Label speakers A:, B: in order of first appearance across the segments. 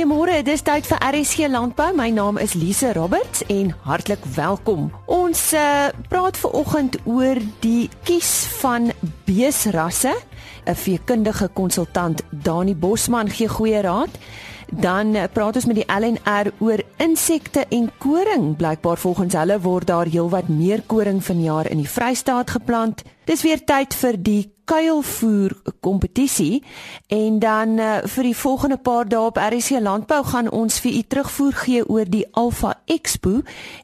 A: Goeiemôre, dit is tyd vir RSG Landbou. My naam is Lise Roberts en hartlik welkom. Ons uh, praat ver oggend oor die kies van beesrasse. 'n Veekundige konsultant, Dani Bosman gee goeie raad. Dan uh, praat ons met die LNR oor insekte en koring. Blykbaar volgens hulle word daar heelwat meer koring vanjaar in die Vrystaat geplant. Dis weer tyd vir die kuilvoer kompetisie en dan uh, vir die volgende paar dae op RC Landbou gaan ons vir u terugvoer gee oor die Alpha Expo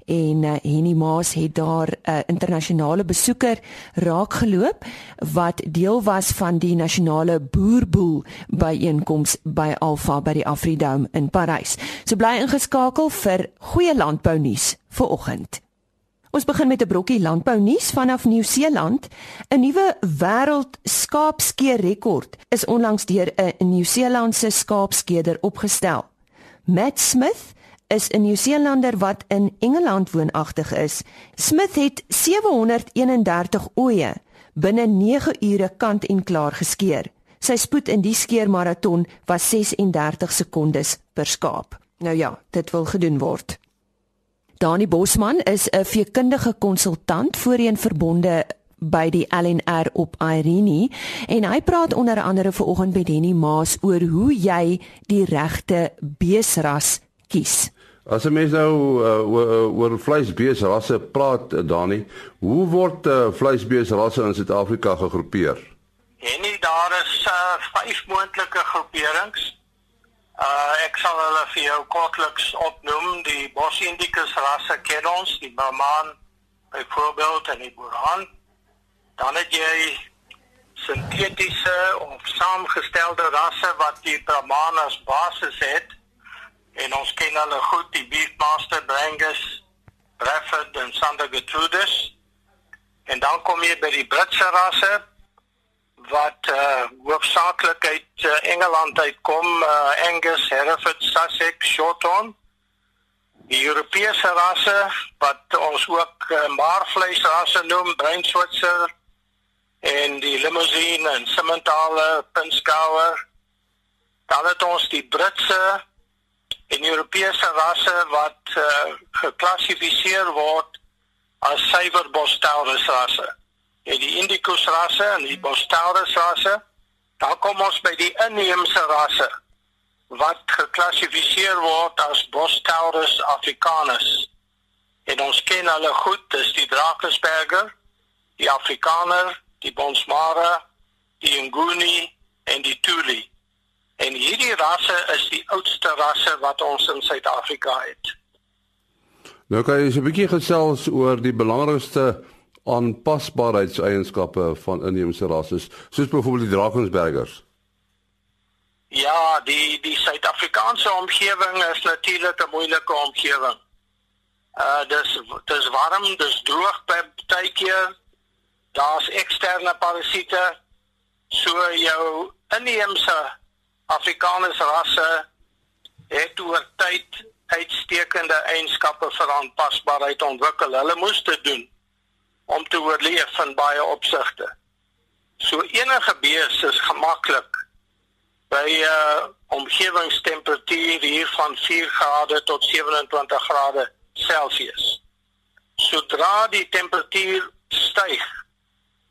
A: en uh, Henny Maas het daar 'n uh, internasionale besoeker raakgeloop wat deel was van die nasionale boerboel byeenkoms by Alpha by die Afridome in Parys. So bly ingeskakel vir goeie landbou nuus vir oggend. Ons begin met 'n brokkie landbou nuus vanaf Nieu-Seeland. 'n Nuwe wêreld skaapskeer rekord is onlangs deur 'n Nieu-Seelandse skaapskeder opgestel. Matt Smith is 'n Nieu-Seelander wat in Engeland woonagtig is. Smith het 731 oeye binne 9 ure kant en klaar geskeer. Sy spoed in die skeermaraton was 36 sekondes per skaap. Nou ja, dit wil gedoen word. Dani Bosman is 'n veekundige konsultant voorheen verbonde by die LNR op Irene en hy praat onder andere vanoggend met Henny Maas oor hoe jy die regte beesras kies.
B: As 'n mens nou uh, oor, oor vleisbeesrasse praat, uh, Dani, hoe word uh, vleisbeesrasse in Suid-Afrika gegroepeer?
C: Henny, daar is uh, vyf moontlike groeperings. Uh ek sal hulle vir jou kortliks opnoem. Die Bosindicus rasse ken ons, die Brahman byvoorbeeld en die Burhan. Dan het jy sintetiese of saamgestelde rasse wat die Brahman as basis het. En ons ken hulle goed, die Beefmaster, Brangus, Bradford en Sander Gertrudis. En dan kom jy by die Britse rasse wat uh hoofsaaklik uit uh, Engeland uitkom, uh, Angus, Hereford, Sussex, Shorthorn. Die Europese rasse wat ons ook uh, maarvleisrasse noem, Bruin Switzer en die Limousine en Simmentale, Pinskauer. Dan het ons die Britse en Europese rasse wat uh, geklassifiseer word as suiwer Bostelrus rasse jy die Indicus rasse en die Bostelus rasse. Dan kom ons by die inheemse rasse wat geklassifiseer word as Bostelus africanus. En ons ken hulle goed, dis die Drakensberger, die Afrikaner, die Bonsmara, die Nguni en die Tuli. En hierdie rasse is die oudste rasse wat ons in Suid-Afrika het.
B: Nou kan jy 'n bietjie gesels oor die belangrikste aanpasbaarheidseienskappe van inheemse rasse soos byvoorbeeld die Drakensbergers?
C: Ja, die die Suid-Afrikaanse omgewing is natuurlik 'n moeilike omgewing. Uh dis dis warm, dis droog by keer. Daar's eksterne parasiete. So jou inheemse Afrikaanse rasse het oor tyd uitstekende eienskappe vir aanpasbaarheid ontwikkel. Hulle moes dit doen om te oorleef in baie opsigte. So enige bees is gemaklik by 'n uh, omgewingstemperatuur hier van 4 grade tot 27 grade Celsius. Sodra die temperatuur styg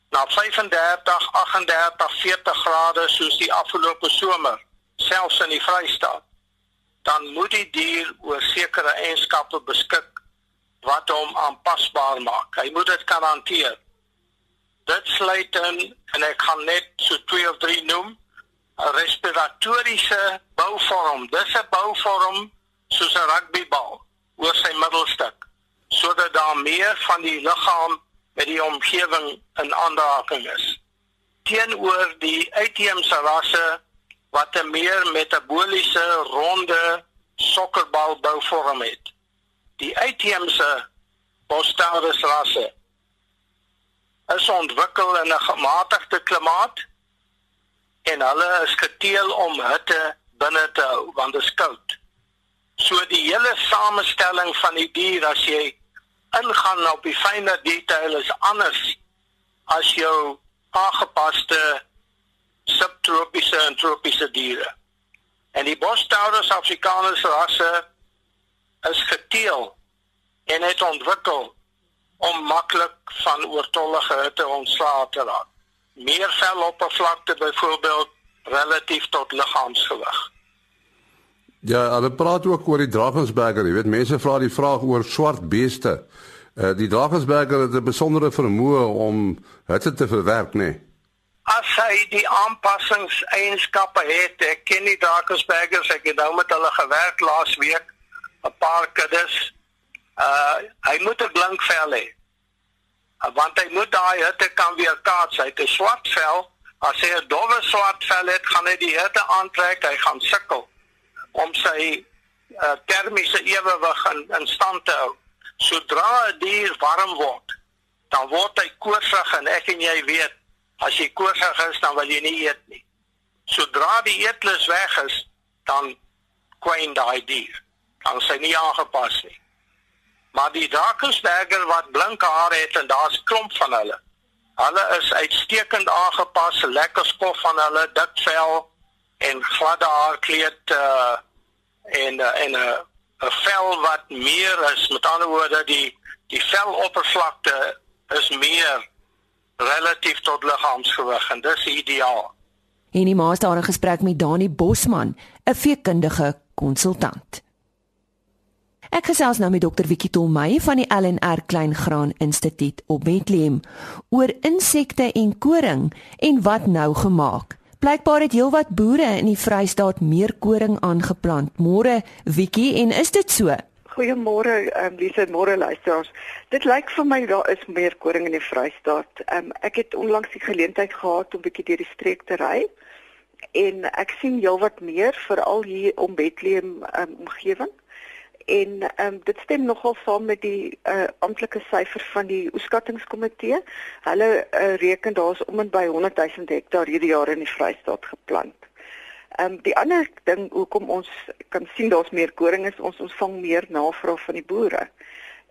C: na 35, 38, 40 grade soos die afgelope somer, selfs in die Vrystaat, dan moet die dier oor sekere eienskappe beskik wat hom aanpasbaar maak. Hy moet dit kan hanteer. Dit sluit in en ek gaan net so twee of drie noem 'n respiratoriese bouvorm. Dis 'n bouvorm soos 'n rugbybal oor sy middelstuk sodat daar meer van die liggaam met die omgewing in aanraking is. Teenoor die uitheemse rasse wat 'n meer metaboliese ronde sokkerbal bouvorm het die uitheemse Bostelus rasse is ontwikkel in 'n gematigde klimaat en hulle is geteel om hitte binne te hou want dit is koud. So die hele samestelling van die dier as jy ingaan op die fynere detail is anders as jou aangepaste subtropiese en tropiese diere. En die Bostaurus africanus rasse is geteel en het ontwikkel om maklik van oortollige hitte ontslae te raak. Meer veloppervlakte byvoorbeeld relatief tot liggaamsgewig.
B: Ja, hulle praat ook oor die Drakensberger, jy weet mense vra die vraag oor swart beeste. Uh, die Drakensberger het 'n besondere vermoë om hitte te verwerk, nê? Nee.
C: As hy die aanpassingseienskappe het, ek ken die Drakensbergers, ek het nou met hulle gewerk laas week, 'n paar kuddes. Uh hy moet 'n blink vel hê. Uh, want hy moet daai hitte kan weerkaats. Hy het 'n swart vel. As hy 'n dowwe swart vel het, gaan hy die hitte aantrek, hy gaan sukkel om sy uh, termiese ewewig in, in stand te hou. Sodra 'n dier warm word, dan word hy koorsig en ek en jy weet, as jy koorsig is, dan wil jy nie eet nie. Sodra die eetlus weg is, dan kwyn daai dier. Dan sy nie aangepas nie. Maar die Drakensberger wat blink hare het en daar's klomp van hulle. Hulle is uitstekend aangepas, lekker skof van hulle, dik vel en gladde haarkleed uh en uh, en 'n uh, 'n vel wat meer is, met ander woorde die die veloppervlakte is meer relatief tot liggaamsgewig en dis ideaal.
A: En die maas daar 'n gesprek met Dani Bosman, 'n veekundige konsultant. Ek gesels nou met dokter Wiekie Tolmey van die LNR Kleingraan Instituut op Bethlehem oor insekte en koring en wat nou gemaak. Blykbaar het heelwat boere in die Vrystaat meer koring aangeplant. Môre, Wiekie, en is dit so?
D: Goeiemôre, ehm um, Lise, môre luisteraars. Dit lyk vir my daar is meer koring in die Vrystaat. Ehm um, ek het onlangs die geleentheid gehad om bietjie deur die streek te ry en ek sien heelwat meer veral hier om Bethlehem um, omgewing en um, dit stem nogal saam met die uh, amptelike syfer van die oeskattingskomitee. Hulle uh, reken daar's om en by 100 000 hektaar hierdie jaar in die Vrystaat geplant. Ehm um, die ander ding hoekom ons kan sien daar's meer koring is ons ontvang meer navraag van die boere.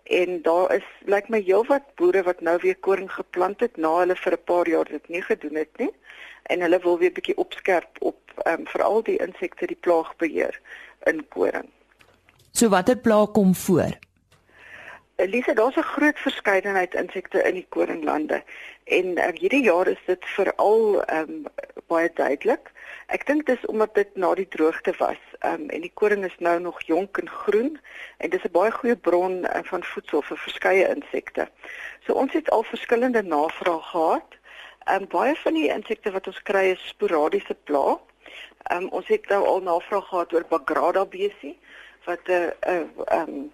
D: En daar is lyk my heelwat boere wat nou weer koring geplant het na hulle vir 'n paar jaar dit nie gedoen het nie en hulle wil weer bietjie opskerp op ehm um, veral die insekte die plaagbeheer in koring.
A: So watter plaag kom voor?
D: Elise, daar's 'n groot verskeidenheid insekte in die koringlande en uh, hierdie jaar is dit veral um, baie duidelik. Ek dink dis omdat dit na die droogte was. Um, en die koring is nou nog jonk en groen en dis 'n baie goeie bron uh, van voedsel vir verskeie insekte. So ons het al verskillende navrae gehad. Um, baie van die insekte wat ons kry is sporadiese. Ehm um, ons het nou al navraag gehad oor Bagrada besie wat 'n uh, 'n uh, um,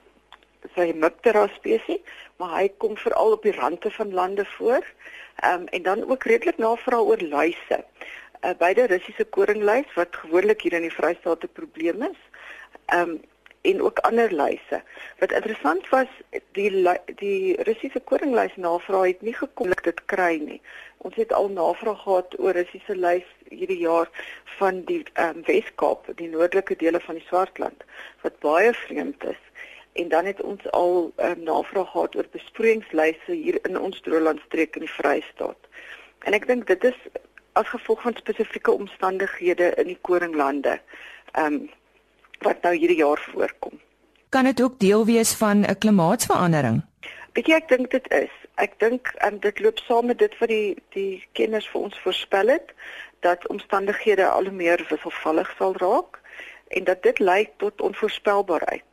D: sy Muptera spesies, maar hy kom veral op die rande van lande voor. Ehm um, en dan ook redelik navraag oor luise. Uh, beide Russiese koringluis wat gewoonlik hier in die Vrystaat 'n probleem is. Ehm um, en ook ander luise. Wat interessant was, die die Russiese koringluis navraag het nie gekom dat dit kry nie. Ons het al navraag gehad oor Russiese luis hierdie jaar van die ehm um, Weskaap, die noordelike dele van die Swartland wat baie vreemd is. En dan het ons al ehm um, navraag gehad oor besproeiingsluise hier in ons droëlandstreek in die Vrystaat. En ek dink dit is as gevolg van spesifieke omstandighede in die koringlande. Ehm um, wat nou hierdie jaar voorkom.
A: Kan dit ook deel wees van 'n klimaatsverandering?
D: Weet jy ek dink dit is. Ek dink um, dit loop saam met dit wat die die kenners vir ons voorspel het dat omstandighede al hoe meer wisselvallig sal raak en dat dit lei tot onvoorspelbaarheid.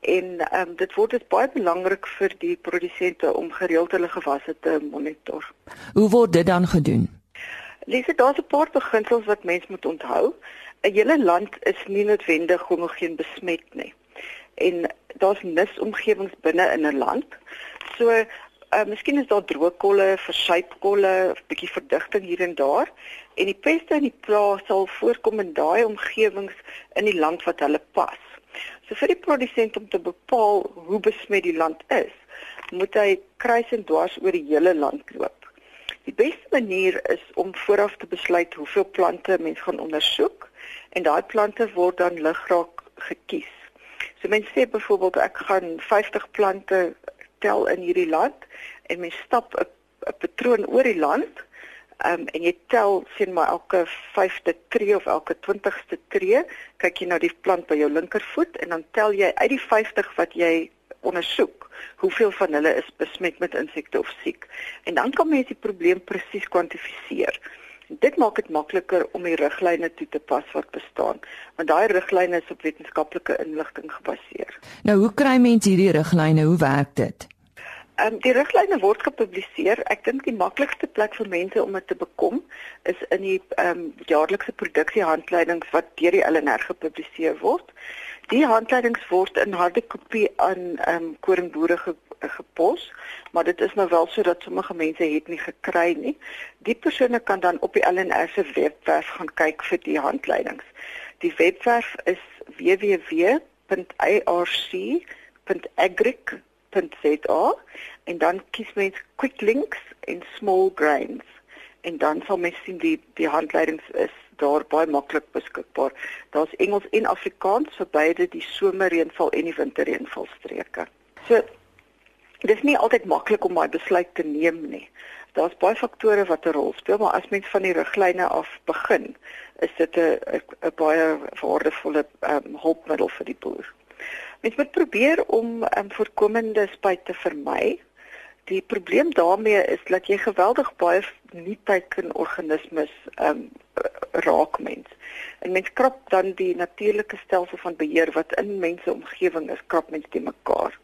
D: En ehm um, dit word dit baie belangrik vir die produsente om gereeld hulle gewasse te monitor.
A: Hoe word dit dan gedoen?
D: Lise, daar's 'n paar beginsels wat mens moet onthou. 'n hele land is nie noodwendig homogeen besmet nie. En daar's nisomgewings binne in 'n land. So, uh, miskien is daar droogkolle, versuipkolle, 'n bietjie verdigting hier en daar en die peste in die plaas sal voorkom in daai omgewings in die land wat hulle pas. So vir die produsent om te bepaal hoe besmet die land is, moet hy kruis en dwars oor die hele land loop. Die beste manier is om vooraf te besluit hoeveel plante mens gaan ondersoek en daai plante word dan ligraak gekies. So mense sê byvoorbeeld ek gaan 50 plante tel in hierdie land en mens stap 'n 'n patroon oor die land um, en jy tel sien maar elke 5de tree of elke 20ste tree, kyk jy na die plant by jou linkervoet en dan tel jy uit die 50 wat jy ondersoek hoeveel van hulle is besmet met insekte of siek. En dan kan mens die probleem presies kwantifiseer. Dit maak dit makliker om die riglyne toe te pas wat bestaan, want daai riglyne is op wetenskaplike inligting gebaseer.
A: Nou, hoe kry mense hierdie riglyne? Hoe werk dit?
D: Ehm um, die riglyne word gepubliseer. Ek dink die maklikste plek vir mense om dit te bekom is in die ehm um, jaarlikse produksiehandleidings wat deur die LNR gepubliseer word. Die handleidings word in harde kopie aan ehm um, koringboere ge gepos, maar dit is nou wel so dat sommige mense het nie gekry nie. Die persone kan dan op die LNR se webwerf gaan kyk vir die handleidings. Die webwerf is www.irc.agric.za en dan kies mens quick links en small grains en dan sal mens sien die die handleidings is daar baie maklik beskikbaar. Daar's Engels en Afrikaans vir beide die somerreënval en die winterreënvalstreke. So Dit is nie altyd maklik om daai besluit te neem nie. Daar's baie faktore wat 'n rol speel, maar as mens van die riglyne af begin, is dit 'n 'n baie waardevolle um, hulpmiddel vir die boer. Mens moet probeer om um, voorkomende spuit te vermy. Die probleem daarmee is dat jy geweldig baie nie-teiken organismes um, raak mens. En mens krap dan die natuurlike stelsel van beheer wat in mense omgewing is, krap mens dit mekaar.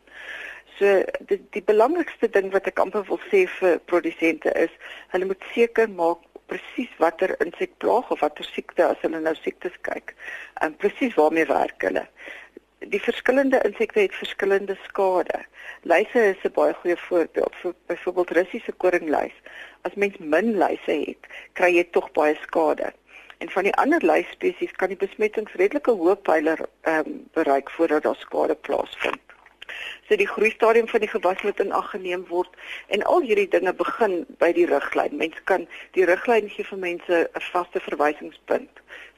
D: So die die belangrikste ding wat ek amper wil sê vir produsente is, hulle moet seker maak presies watter insek plaag of watter siekte as hulle nou siektes kyk. En presies waarmee werk hulle. Die verskillende insekte het verskillende skade. Luise is 'n baie goeie voorbeeld. Vir byvoorbeeld Russiese koringluis. As mens min luise het, kry jy tog baie skade. En van die ander luisspesies kan die besmettings redelike hoë pyler ehm um, bereik voordat daar skade plaasvind. So die groei stadium van die gewas moet in ag geneem word en al hierdie dinge begin by die riglyn. Mense kan die riglyn gee vir mense 'n vaste verwysingspunt.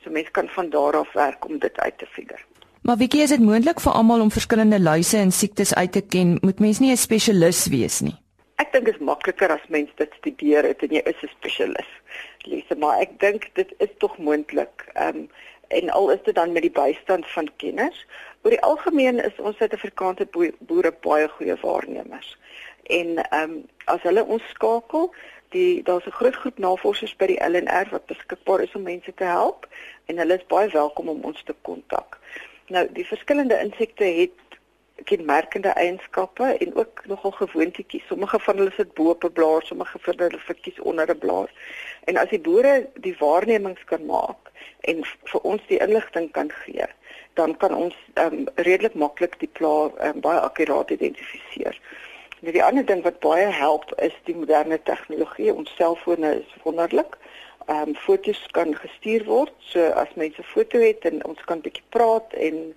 D: So mense kan van daar af werk om dit uit te figure.
A: Maar wie gee dit moontlik vir almal om verskillende luise en siektes uit te ken? Moet mens nie 'n spesialis wees nie.
D: Ek dink dit is makliker as mens dit studeer het en jy is 'n spesialis. Lise, maar ek dink dit is tog moontlik. Ehm um, en al is dit dan met die bystand van kenners. Oor die algemeen is ons Suid-Afrikaanse boere baie goeie waarnemers. En ehm um, as hulle ons skakel, die daar's 'n groot groep navorsers by die LNR wat beskikbaar is om mense te help en hulle is baie welkom om ons te kontak. Nou, die verskillende insekte het kenmerkende eienskappe en ook nogal gewoontetjies. Sommige van hulle sit bo op 'n blaar, sommige van hulle verkies onder 'n blaar. En as die boere die waarnemings kan maak en vir ons die inligting kan gee, dan kan ons um, redelik maklik die plaag um, baie akkuraat identifiseer. Nou die ander ding wat baie help is die moderne tegnologie. Ons selfone is wonderlik. Ehm um, foto's kan gestuur word. So as mense foto het en ons kan bietjie praat en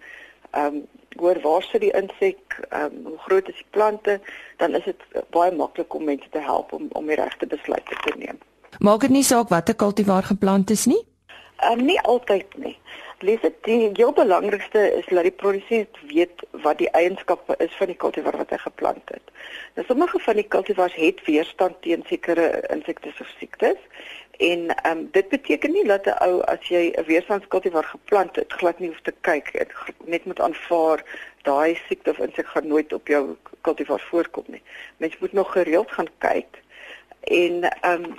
D: ehm um, hoor waar sit die insek, ehm um, hoe groot is die plante, dan is dit baie maklik om mense te help om om die regte besluite te neem.
A: Maak dit nie saak watter kultivar geplant is nie?
D: Ehm um, nie altyd nie. Lees dit die heel belangrikste is dat die produsent weet wat die eienskappe is van die kultivar wat hy geplant het. Nou sommige van die kultivars het weerstand teen sekere insekte of siektes en ehm um, dit beteken nie dat 'n ou as jy 'n weerstandskultivar geplant het glad nie hoef te kyk, dit net moet aanvaar daai siekte of insek gaan nooit op jou kultivar voorkom nie. Mens moet nog gereeld gaan kyk en ehm um,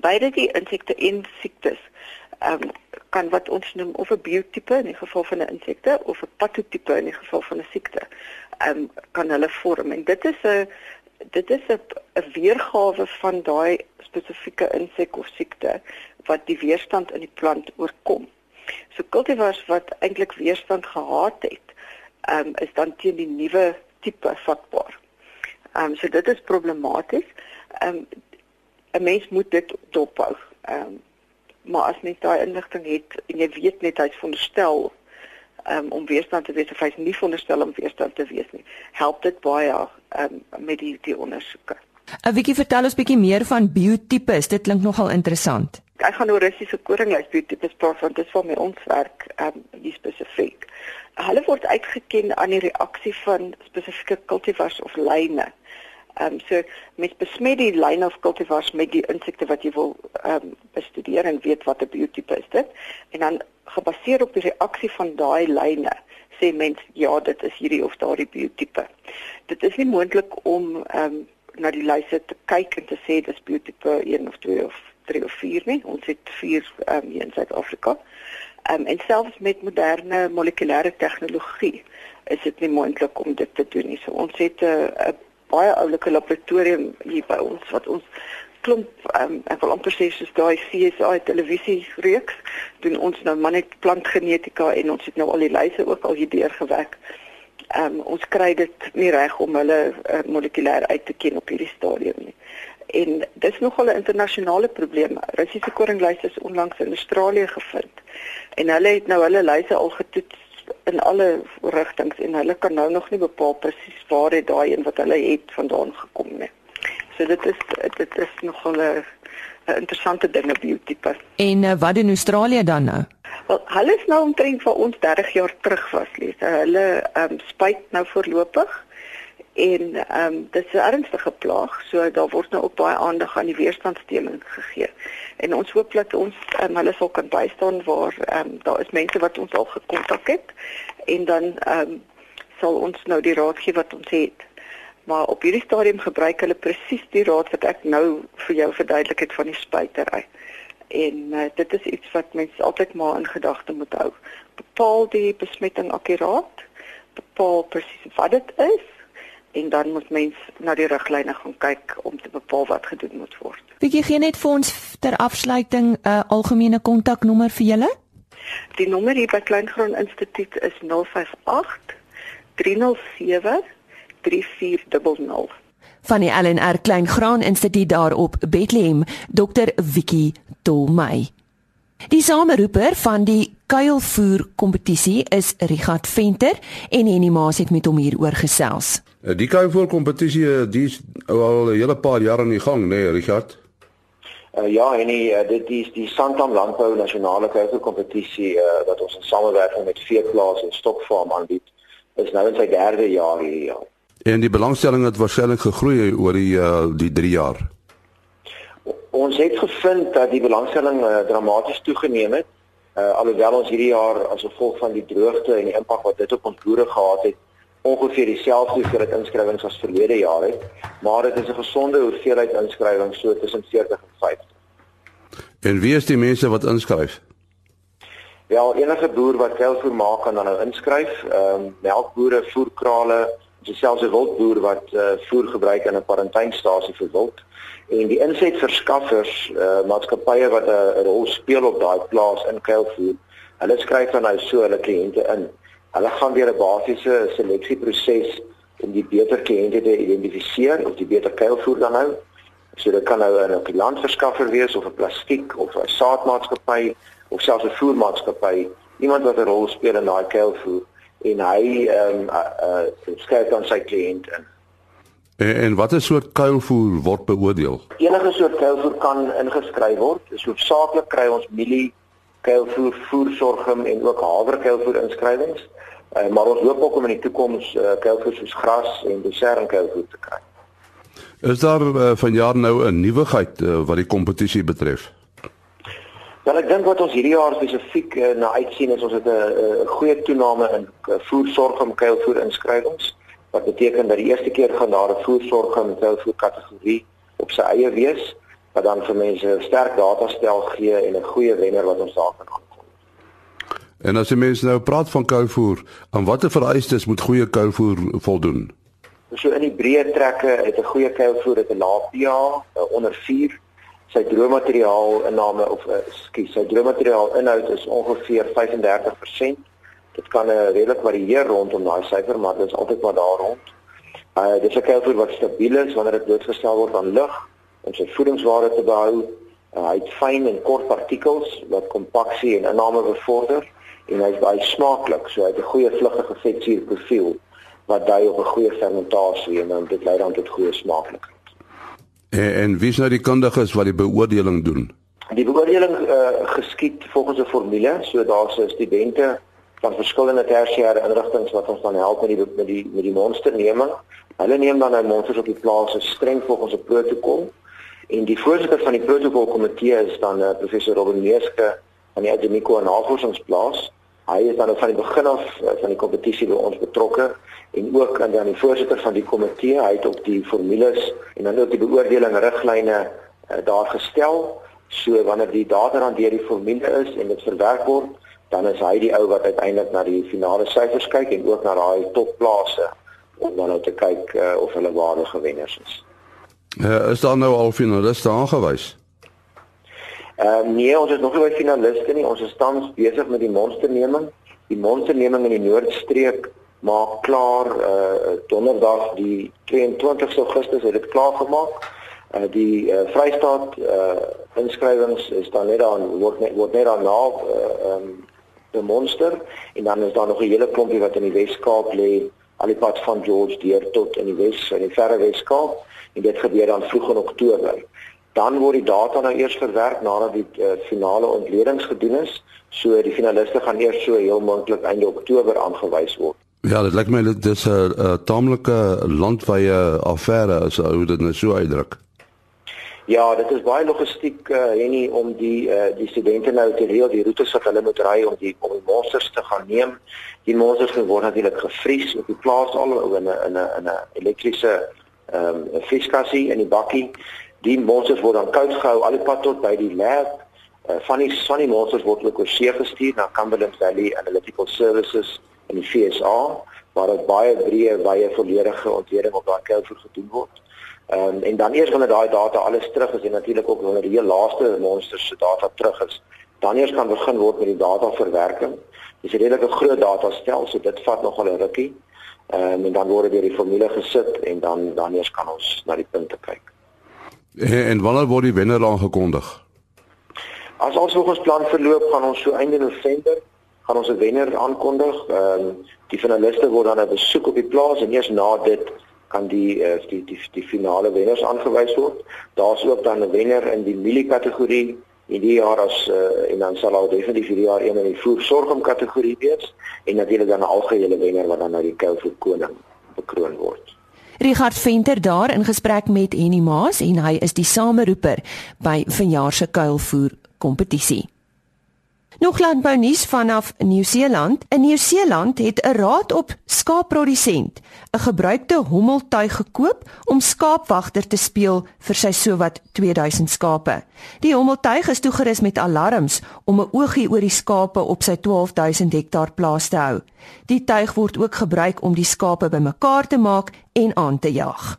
D: beide die insekte en siektes ehm um, kan wat ons noem of 'n biotipe in die geval van 'n insekte of 'n patotipe in die geval van 'n siekte. Ehm um, kan hulle vorm en dit is 'n dit is 'n weergawe van daai spesifieke insek of siekte wat die weerstand in die plant oorkom. So kultivars wat eintlik weerstand gehad het, um, is dan teen die nuwe tipe vatbaar. Ehm um, so dit is problematies. Ehm um, 'n mens moet dit dophou. Ehm um, maar as mens daai inligting het en jy weet net hy's veronderstel um, om weerstand te wees of hy's nie veronderstel om weerstand te wees nie, help dit baie um, met die die ondersoeke.
A: 'n Bietjie vertel ons bietjie meer van biotipes. Dit klink nogal interessant.
D: Ek gaan oor Russiese koringlys biotipes praat want dit is vir my ons werk um, die spesifiek. Hulle word uitgeken aan die reaksie van spesifieke kultivars of lyne. Ehm um, so met besmet die line of cultivars met die insekte wat jy wil ehm um, bestudeer en weet wat 'n biotipe is dit en dan gebaseer op die reaksie van daai lyne sê mens ja dit is hierdie of daardie biotipe. Dit is nie moontlik om ehm um, na die lyse te kyk en te sê dis biotipe 1 of 2 of 3 of 4 nie. Ons het 4 ehm um, hier in Suid-Afrika. Ehm um, en selfs met moderne molekulêre tegnologie is dit nie moontlik om dit te doen nie. So ons het 'n uh, baie oulike laboratorium hier by ons wat ons klomp um, ek wil amper sê soos daai CSI televisie reeks doen ons nou maar net plantgenetika en ons het nou al die lyse ook al hier deurgewerk. Ehm um, ons kry dit nie reg om hulle uh, molekulêr uit te ken op hierdie stadium nie. En dis nogal 'n internasionale probleem. Russiese koringlyse is onlangs in Australië gevind. En hulle het nou hulle lyse al getoets in alle rigtings en hulle kan nou nog nie bepaal presies waar dit daai een wat hulle het vandaan gekom nie. So dit is dit is nogal 'n interessante ding op biotipe.
A: En uh, wat doen Australië dan nou?
D: Wel, hulle is nou omtrent vir ons 30 jaar terug was lees. Hulle ehm um, spuit nou voorlopig en ehm um, dit is 'n ernstige plaag, so daar word nou ook baie aandag aan die weerstandstelling gegee. En ons hoop dat ons um, hulle sal kan bystaan waar ehm um, daar is mense wat ons al gekontak het en dan ehm um, sal ons nou die raad gee wat ons het. Maar op hierdie stadium gebruik hulle presies die raad wat ek nou vir jou verduidelik het van die spuitery. En uh, dit is iets wat mense altyd maar in gedagte moet hou. Bepaal die besmetting akkuraat, bepaal presies wat dit is en dan moet mens na die riglyne gaan kyk om te bepaal wat gedoen moet word.
A: Wie gee net vir ons ter afsluiting 'n uh, algemene kontaknommer vir julle?
D: Die nommer hier by Kleingrond Instituut is 058 307 3400.
A: Van die LNR Kleingraan Instituut daar op Bethlehem, Dr. Vicky Tolmey. Die sameroeper van die kuilvoer kompetisie is Richard Venter en Henny Maas het met hom hieroor gesels.
B: Eh, die kuilvoer kompetisie eh, die is al 'n hele paar jaar aan die gang, né, nee, Richard?
E: Uh, ja, Henny, uh, dit is die Santam Landbou Nasionale Kuilvoer kompetisie uh, wat ons in samewerking met Veeplaas en Stokfarm aanbied. Is nou in sy derde jaar hierdie jaar.
B: En die belangstelling het waarskynlik gegroei oor die uh, die 3 jaar.
E: Ons het gevind dat die belangstelling uh, dramaties toegeneem het. Uh, alhoewel ons hierdie jaar as gevolg van die droogte en die impak wat dit op ons boere gehad het, ongeveer dieselfde hoeveelheid inskrywings as verlede jaar het, maar dit is 'n gesonde hoeveelheid inskrywings so tussen 40 en 50.
B: En wie is die mense wat inskryf?
E: Ja, enige boer wat veilvoer maak kan dan nou inskryf. Ehm um, melkbore, voerkrale, selfs 'n wildboer wat uh, voer gebruik in 'n quarantynestasie vir wild en die insetverskaffers uh, maatskappye wat 'n rol speel op daai plaas in kuilvoer. Hulle skryf dan nou so hulle kliënte in. Hulle gaan deur 'n basiese seleksieproses om die beter kliënte te identifiseer of die beter kuilvoer dan nou. So dit kan nou 'n landverskaffer wees of 'n plastiek of 'n saadmaatskappy of selfs 'n voermaatskappy, iemand wat 'n rol speel in daai kuilvoer en hy ehm um, uh, uh, skryf dan sy kliënt in.
B: En, en watter soort kuilvoer word beoordeel?
E: Enige soort kuilvoer kan ingeskryf word. Dis hoofsaaklik kry ons mielie kuilvoer, voersorgum en ook haver kuilvoer inskrywings. Uh, maar ons hoop ook om in die toekoms uh, kuilvoer soos gras en besering kuilvoer te kry.
B: Is daar uh, vanjaar nou 'n nuwigheid uh, wat die kompetisie betref?
E: Wel ek dink wat ons hierdie jaar spesifiek uh, na uitsien is ons het 'n uh, goeie toename in uh, voersorg en kuilvoer inskrywings wat beteken dat die eerste keer gaan daar 'n voersorg en kuilvoer kategorie op sy eie wees wat dan vir mense sterk datastel gee en 'n goeie wenner wat ons daar kan aankom.
B: En as jy mense nou praat van kuilvoer, aan watter vereistes moet goeie kuilvoer voldoen?
E: So in die breë trekke het 'n goeie kuilvoer 'n lae pH onder 4 sy droommateriaal inname of uh, skus sy droommateriaal inhoud is ongeveer 35%. Dit kan uh, redelik varieer rondom daai syfer, maar dit is altyd maar daar rond. Uh dis 'n kuilvoer wat stabiel is wanneer dit blootgestel word aan lug om sy voedingswaarde te behou. Uh, hy het fyn en kort partikels wat kompaksie en inname bevorder en hy's baie smaaklik, so hy het 'n goeie vlugtige vetsuurprofiel wat dui op 'n goeie fermentasie en dan dit lei dan tot goeie smaaklikheid.
B: En, en wie is nou die kundiges wat die beoordeling doen?
E: Die beoordeling uh, geskied volgens 'n formule, so daar's studente van verskillende tersiêre instellings wat ons dan help met die met die met die monsterneming. Hulle neem dan nou monsters op die plaas streng volgens 'n protokol. En die voorsitter van die protokolkomitee is dan uh, professor Robin Meeske van die Ademico Navorsingsplaas. Hy is dan van die begin af uh, van die kompetisie by ons betrokke en ook aan die voorsitter van die komitee. Hy het op die formules en dan ook die beoordeling riglyne uh, daar gestel. So wanneer die data dan deur die formule is en dit verwerk word, dan is hy die ou wat uiteindelik na die finale syfers kyk en ook na daai topplase om dan nou te kyk uh, of hulle waardige wenners is.
B: Uh, is daar nou al finaliste aangewys?
E: Ehm uh, nee, ons is nog nie by finaliste nie. Ons is tans besig met die monsterneming. Die monsterneming in die Noordstreek maak klaar uh donderdag die 22 Augustus het dit klaar gemaak. Uh die uh, Vrystaat uh inskrywings is dan net aan word net word net aan na ehm uh, um, die monster en dan is daar nog 'n hele klompie wat in die Wes-Kaap lê al die pad van George deur tot in die Wes in die verre Wes-Kaap en dit gebeur dan vroeg in Oktober. Dan word die data nou eers verwerk nadat die uh, finale ontledings gedoen is. So die finaliste gaan eers so heel moontlik einde Oktober aangewys word.
B: Ja, dit lyk my dit is 'n taamlike landwyse affære as ou dit nou so uitdruk.
E: Ja, dit is baie logistiek uh, en nie om die uh, die studente nou te reël die roetes wat hulle moet ry om die om die monsters te gaan neem. Die monsters word natuurlik gevries op die plaas al in 'n in 'n in 'n elektriese ehm um, vrieskassie in die bakkie. Die monsters word dan koud gehou al die pad tot by die lab. Uh, van die van die monsters word ook oor see gestuur na Cumberland Valley Analytical Services in die FSA waar dit baie breë wye volledige ontleding op daai kou gedoen word. Ehm um, en dan eers wanneer daai data alles terug is en natuurlik ook wanneer die heel laaste monsters se data terug is, dan eers kan begin word met die data verwerking. Dis 'n redelike groot data stel, so dit vat nogal 'n rukkie. Ehm um, en dan word dit deur die formule gesit en dan dan eers kan ons na die punte kyk.
B: En, en wanneer word die wenner aangekondig?
E: As ons volgens plan verloop, gaan ons so einde November gaan ons 'n wenner aankondig. Ehm um, die finaliste word dan 'n besoek op die plaas en eers na dit kan die uh, die die die finale wenners aangewys word. Daar's ook dan 'n wenner in die milie kategorie in die jaar as uh, en dan sal al definitief hierdie jaar een in die voersorgom kategorie wees en natuurlik dan 'n algehele wenner wat dan nou die kou vir koning bekroon word.
A: Richard Venter daar in gesprek met Henny Maas en hy is die sameroeper by vanjaar se kuilvoer kompetisie. Nog landbou nuus vanaf Nieu-Seeland. In Nieu-Seeland het 'n raad op skaapprodusent 'n gebruikte hommeltuig gekoop om skaapwagter te speel vir sy sowat 2000 skape. Die hommeltuig is toegerus met alarms om 'n oogie oor die skape op sy 12000 hektaar plaas te hou. Die tuig word ook gebruik om die skape bymekaar te maak en aan te jag.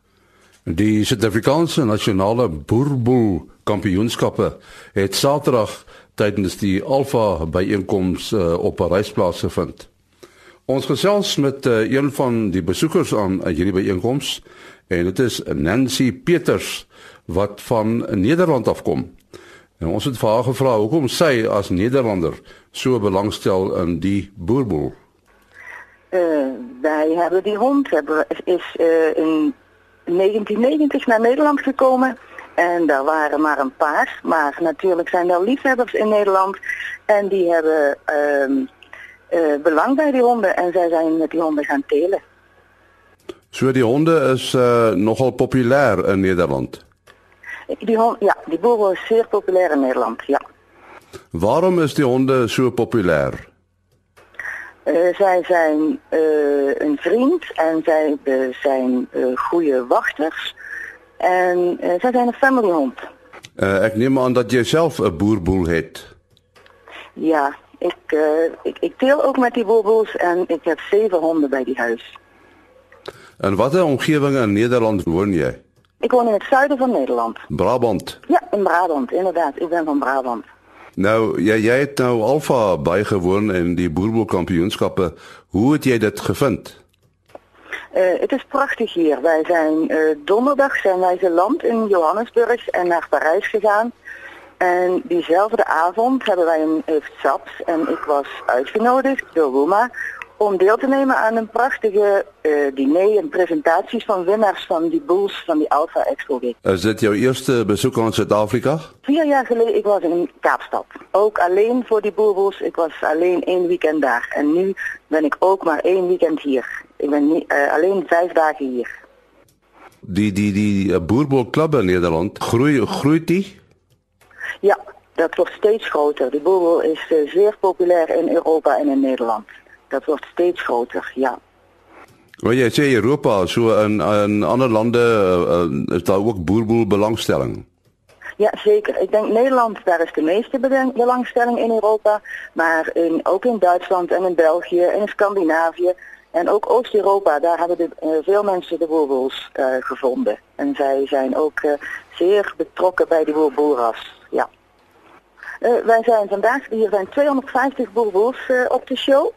B: Die Suid-Afrikaanse nasionale boerboel kampioenskappe het Saterdag tydens die Alfa byeenkoms uh, op Parysplaas gevind. Ons gesels met uh, een van die besoekers aan uh, hierdie byeenkoms en dit is Nancy Peters wat van Nederland afkom. En ons het vir haar gevra hoekom sy as Nederlander so belangstel in die boerboel.
F: Wij hebben die hond, hebben, is in 1990 naar Nederland gekomen. En daar waren maar een paar. Maar natuurlijk zijn er liefhebbers in Nederland. En die hebben uh, belang bij die honden. En zij zijn met die honden gaan telen.
B: So die honde is uh, nogal populair in Nederland.
F: Die hond, ja, die boer is zeer populair in Nederland, ja.
B: Waarom is die honde zo populair?
F: Uh, zij zijn uh, een vriend en zij uh, zijn goede wachters. En uh, zij zijn een familyhond.
B: Uh, ik neem aan dat jij zelf een boerboel hebt.
F: Ja, ik, uh, ik, ik teel ook met die boerboels en ik heb zeven honden bij die huis.
B: En wat een omgeving in Nederland woon jij?
F: Ik woon in het zuiden van Nederland.
B: Brabant?
F: Ja, in Brabant, inderdaad. Ik ben van Brabant.
B: Nou, jij, jij hebt nou Alfa bijgewoon in die boerboelkampioenschappen. Hoe heb jij dat gevonden?
F: Uh, het is prachtig hier. Wij zijn uh, donderdag zijn wij geland in Johannesburg en naar Parijs gegaan. En diezelfde avond hebben wij een heeft SAPS en ik was uitgenodigd door Roma om deel te nemen aan een prachtige uh, diner en presentaties van winnaars van die bulls van die Alpha Expo Week.
B: Is dit jouw eerste bezoek aan Zuid-Afrika?
F: Vier jaar geleden ik was in Kaapstad. Ook alleen voor die boerbulls. Ik was alleen één weekend daar. En nu ben ik ook maar één weekend hier. Ik ben niet, uh, alleen vijf dagen hier.
B: Die, die, die boerbulclub in Nederland, groei, groeit die?
F: Ja, dat wordt steeds groter. De boerbul is uh, zeer populair in Europa en in Nederland. Dat wordt steeds groter, ja.
B: Maar jy sê Europa, so in in ander lande uh, is daar ook boerboel belangstelling.
F: Ja, zeker. Ik denk Nederland, daar is de meeste belangstelling in Europa. Maar in, ook in Duitsland en in België en in Scandinavië en ook Oost-Europa, daar hebben de, uh, veel mensen de boerboels uh, gevonden. En zij zijn ook uh, zeer betrokken bij de boerboelras. Ja. wij zijn vandaag, hier zijn 250 boerboels op de show.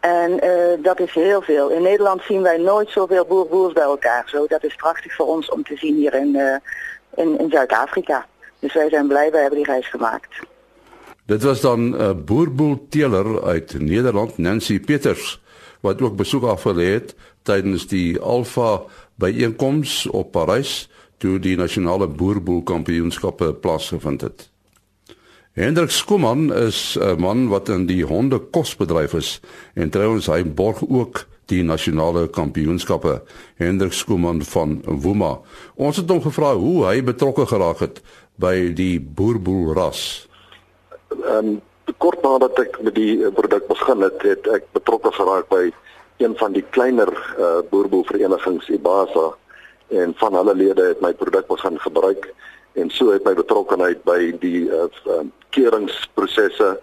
F: En dat is heel veel. In Nederland zien wij nooit zoveel boer-boers bij elkaar. Zo, dat is prachtig voor ons om te zien hier in, in, in Zuid-Afrika. Dus wij zijn blij, wij hebben die reis gemaakt.
B: Dit was dan uh, boerboelteler uit Nederland, Nancy Peters, wat ook besoek afgelê het tydens die Alpha byeenkoms op Parys toe die nasionale boerboelkampioenskappe plaasgevind het. Hendrik Skuman is 'n man wat in die hondekosbedryf is en trouens hy borg ook die nasionale kampioenskappe. Hendrik Skuman van Woema. Ons het hom gevra hoe hy betrokke geraak het by die boerboelras.
G: Ehm um, kort nadat ek met die produk begin het, het ek betrokke geraak by een van die kleiner uh, boerboelverenigings, Ibasa, en van hulle lede het my produk begin gebruik en so het my betrokkeheid by die uh, uh, keringsprosesse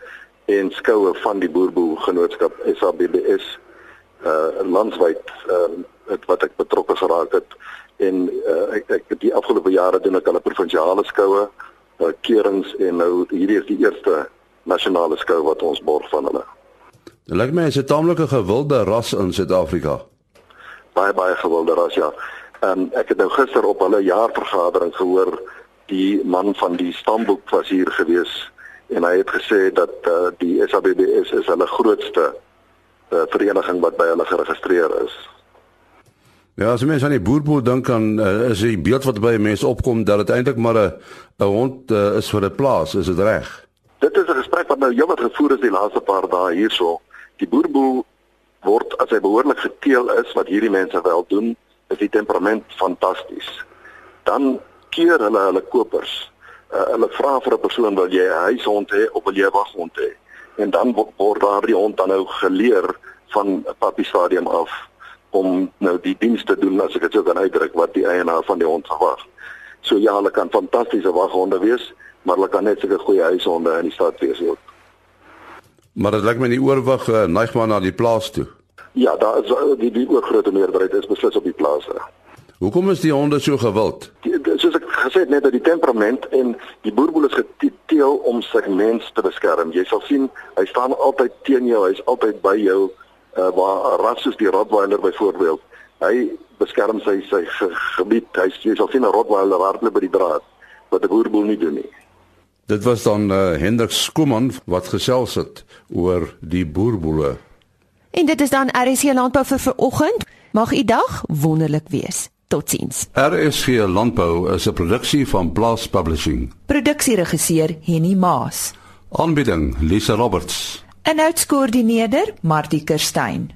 G: en skoue van die boerboergenootskap SABBS uh landwyd uh wat ek betrokke geraak het. En uh, ek ek die afgelope jare doen ek 'n provinsiale skoue uh, kerings en nou hierdie is die eerste nasionale skou wat ons borg van hulle.
B: Dit lyk my is 'n taamlike gewilde ras in Suid-Afrika.
G: Baie baie gewilde ras ja. Ehm um, ek het nou gister op hulle jaarvergadering gehoor die man van die stamboek was hier gewees en hy het gesê dat uh, die SABBS is hulle grootste uh, vereniging wat by hulle geregistreer is.
B: Ja, as mense aan die boerboer dink aan uh, is die beeld wat by mense opkom dat dit eintlik maar 'n 'n hond uh, is vir 'n plaas, is dit reg?
G: Dit is 'n gesprek wat nou heelwat gevoer is die laaste paar dae hierso. Die boerboer word as hy behoorlik geteel is wat hierdie mense wel doen, is die temperament fantasties. Dan keer hulle hulle kopers. Uh, hulle vra vir 'n persoon wil jy 'n huishond hê of wil jy 'n waghond hê? En dan word daardie hond dan nou geleer van papie stadium af om nou die diens te doen as ek dit sou kan uitdruk wat die eienaar van die hond verwag. So ja, hulle kan fantastiese waghonde wees, maar hulle kan net 'n goeie huishonde in die stad wees ook.
B: Maar dit lyk my die oorwig uh, neig maar na die plaas toe.
G: Ja, daar is die die oorgrootste meerderheid is beslis op die plase.
B: Hoekom is die honde so gewild?
G: Die, soos ek gesê het net dat die temperament en die boerboel is geteel om sy mens te beskerm. Jy sal sien hy staan altyd teen jou, hy's altyd by jou uh, waar ras soos die Rottweiler byvoorbeeld. Hy beskerm sy sy ge, gebied. Hy jy sal sien 'n Rottweiler hardloop by die draad wat 'n boerboel nie doen nie.
B: Dit was dan uh, Hendrik Skuman wat gesels het oor die boerboele.
A: En dit is dan RC landbou vir vanoggend. Mag u dag wonderlik wees. Totsiens.
B: RSG Landbou is 'n produksie van Blast Publishing.
A: Produksieregisseur Henny Maas.
B: Aanbieding Lisa Roberts.
A: En uitskoördineerder Martie Kerstyn.